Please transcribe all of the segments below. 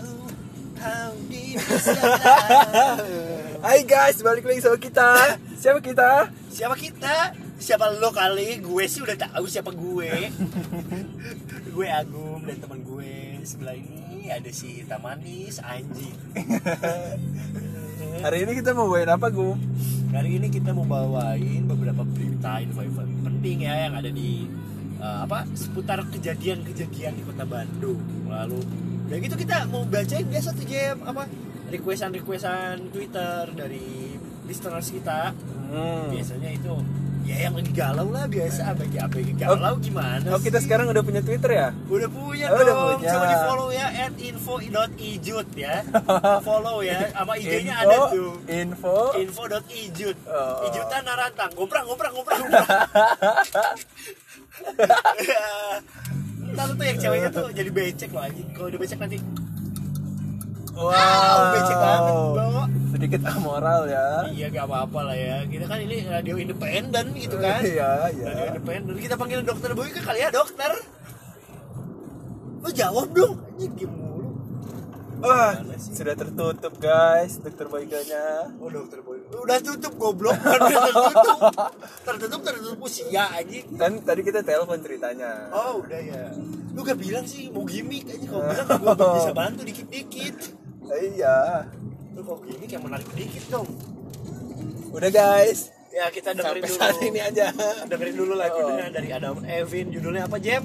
Hai guys, balik lagi sama kita. Siapa kita? Siapa kita? Siapa lo kali? Gue sih udah tahu siapa gue. gue Agum dan teman gue sebelah ini ada si Hitam Manis anjing. Hari ini kita mau bawain apa, Gum? Hari ini kita mau bawain beberapa berita info-info penting ya yang ada di uh, apa seputar kejadian-kejadian di kota Bandung. Lalu udah gitu kita mau bacain biasa tuh jam apa requestan-requestan Twitter dari listeners kita. Hmm. Biasanya itu ya yang lagi galau lah biasa bagi apa yang galau gimana Oh, kita sih? sekarang udah punya Twitter ya? Udah punya Oh, dong. udah punya. Coba di follow ya at info.ijut ya. follow ya. Sama IG-nya ada tuh. Info. info.ijut. Oh. Ijutan narantang. Gomprang gomprang gomprang gomprang. Ntar tuh yang ceweknya tuh jadi becek loh anjing. Kalau udah becek nanti Wow. becek banget, Bro. Sedikit amoral ya. Iya gak apa-apa lah ya. Kita kan ini radio independen gitu kan. Iya, iya. Radio independen. Kita panggil dokter Boy kan kali ya dokter. Lo jawab dong. Anjing mulu. Wah, sih? sudah tertutup guys, dokter Boyganya. Oh dokter Boy. Udah tutup goblok. Udah tertutup. Tertutup tertutup usia anjing. Kan tadi kita telepon ceritanya. Oh udah ya. Lu gak bilang sih mau gimmick aja kalau bilang gue bisa bantu dikit-dikit. Iya. Lu kalau gimmick yang menarik dikit dong. Udah guys, Ya kita dengerin sampai dulu. saat ini aja. Dengerin dulu lagunya Oh. dari Adam Evin. Judulnya apa Jem?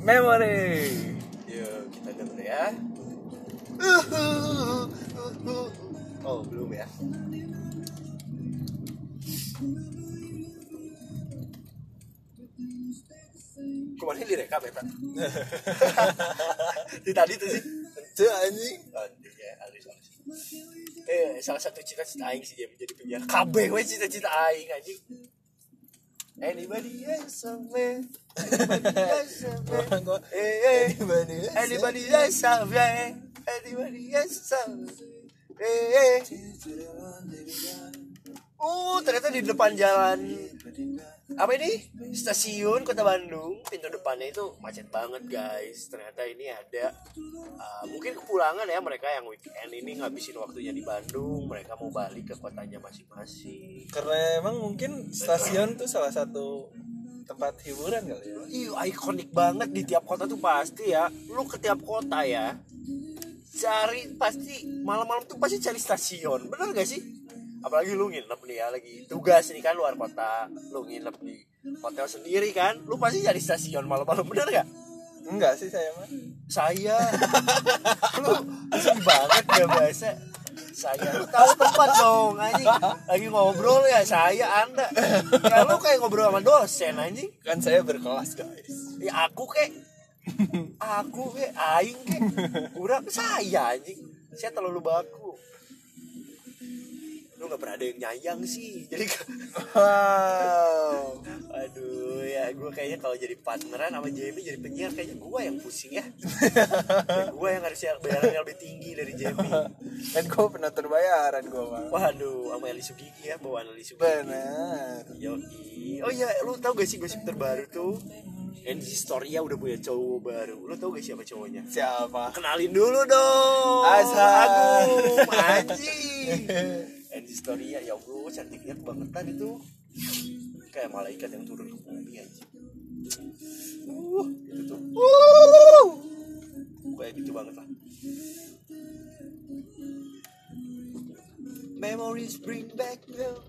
Memory. Yuk kita denger ya. Oh belum ya. Kemarin direkam ya Pak? Di tadi tuh sih. Itu anjing. Aduh ya, halus halus. Eh, salah satu cita-cita aing sih dia menjadi penyiar. Kabeh we cita-cita aing anjing. Anybody else somewhere? Anybody else somewhere? Eh. Anybody else somewhere? Eh, eh. Oh, ternyata di depan jalan. Apa ini? Stasiun kota Bandung. Pintu depannya itu macet banget guys. Ternyata ini ada uh, mungkin kepulangan ya mereka yang weekend ini ngabisin waktunya di Bandung. Mereka mau balik ke kotanya masing-masing. Karena emang mungkin stasiun tuh salah satu tempat hiburan kali ya. Ih, ikonik banget di tiap kota tuh pasti ya. Lu ke tiap kota ya cari pasti malam-malam tuh pasti cari stasiun. Bener gak sih? Apalagi lu nginep nih ya lagi tugas nih kan luar kota. Lu nginep di hotel sendiri kan lu pasti cari stasiun malam-malam bener gak? Enggak sih saya mah. saya. Lu sedih banget ya bahasa saya lu tahu tempat dong anjing. Lagi ngobrol ya saya anda. Ya lu kayak ngobrol sama dosen anjing. Kan saya berkelas guys. ya aku kek aku kek aing kek kurang saya anjing saya terlalu baku lu nggak pernah ada yang nyayang sih jadi Wow. aduh ya gue kayaknya kalau jadi partneran sama Jamie jadi penyiar kayaknya gue yang pusing ya, gue yang harus bayarannya lebih tinggi dari Jamie Kan gue pernah terbayaran gue mah. waduh sama Eli Sugigi ya bawaan Eli Sugigi Benar. Yoi. Oh iya, lu tau gak sih gosip terbaru tuh? Enzi Storia udah punya cowok baru. Lu tau gak siapa cowoknya? Siapa? Kenalin dulu dong. Asal. Agung, anjing. Enzi Storia, ya Allah, cantiknya kebangetan itu. Kayak malaikat yang turun ke bumi anjing. Uh, gitu tuh. Uh. Kayak gitu banget lah. Memories bring back you.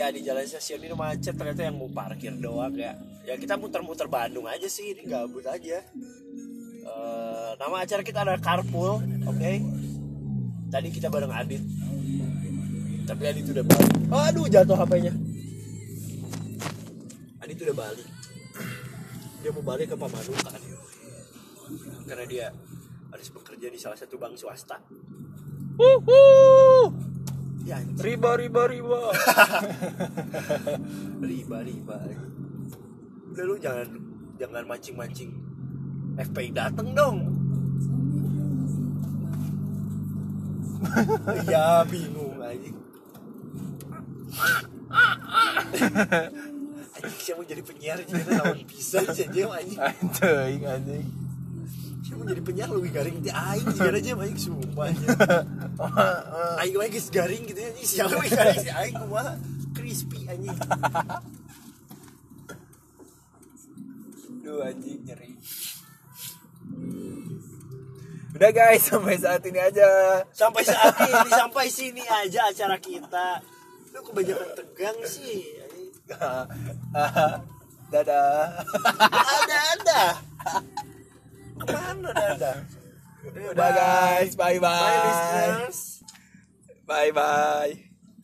Iya di jalan stasiun ini macet ternyata yang mau parkir doang ya. Ya kita muter-muter Bandung aja sih ini gabut aja. Eh, nama acara kita ada Carpool, oke? Tadi kita bareng Adit. Tapi Adit udah balik. Aduh jatuh HP-nya. Adit udah balik. Dia mau balik ke Pamanukan. Karena dia harus bekerja di salah satu bank swasta. Wuhu. Ya anjing. Riba riba riba. riba riba udah lu jangan jangan mancing mancing FPI dateng dong iya bingung anjing anjing siapa mau jadi penyiar jadi lawan bisa aja anjing Anjing anjing. Cuma jadi penyiar lebih garing itu aing jujur aja aing sumpah. Aing mah geus garing gitu ya. Siapa yang garing si aing kumaha crispy anjing. Duh anjing nyeri. Udah guys, sampai saat ini aja. Sampai saat ini sampai sini aja acara kita. Lu kebanyakan tegang sih. Dadah. Ada ada. Ke mana ada? Udah guys, bye Bye bye. listeners. Bye bye.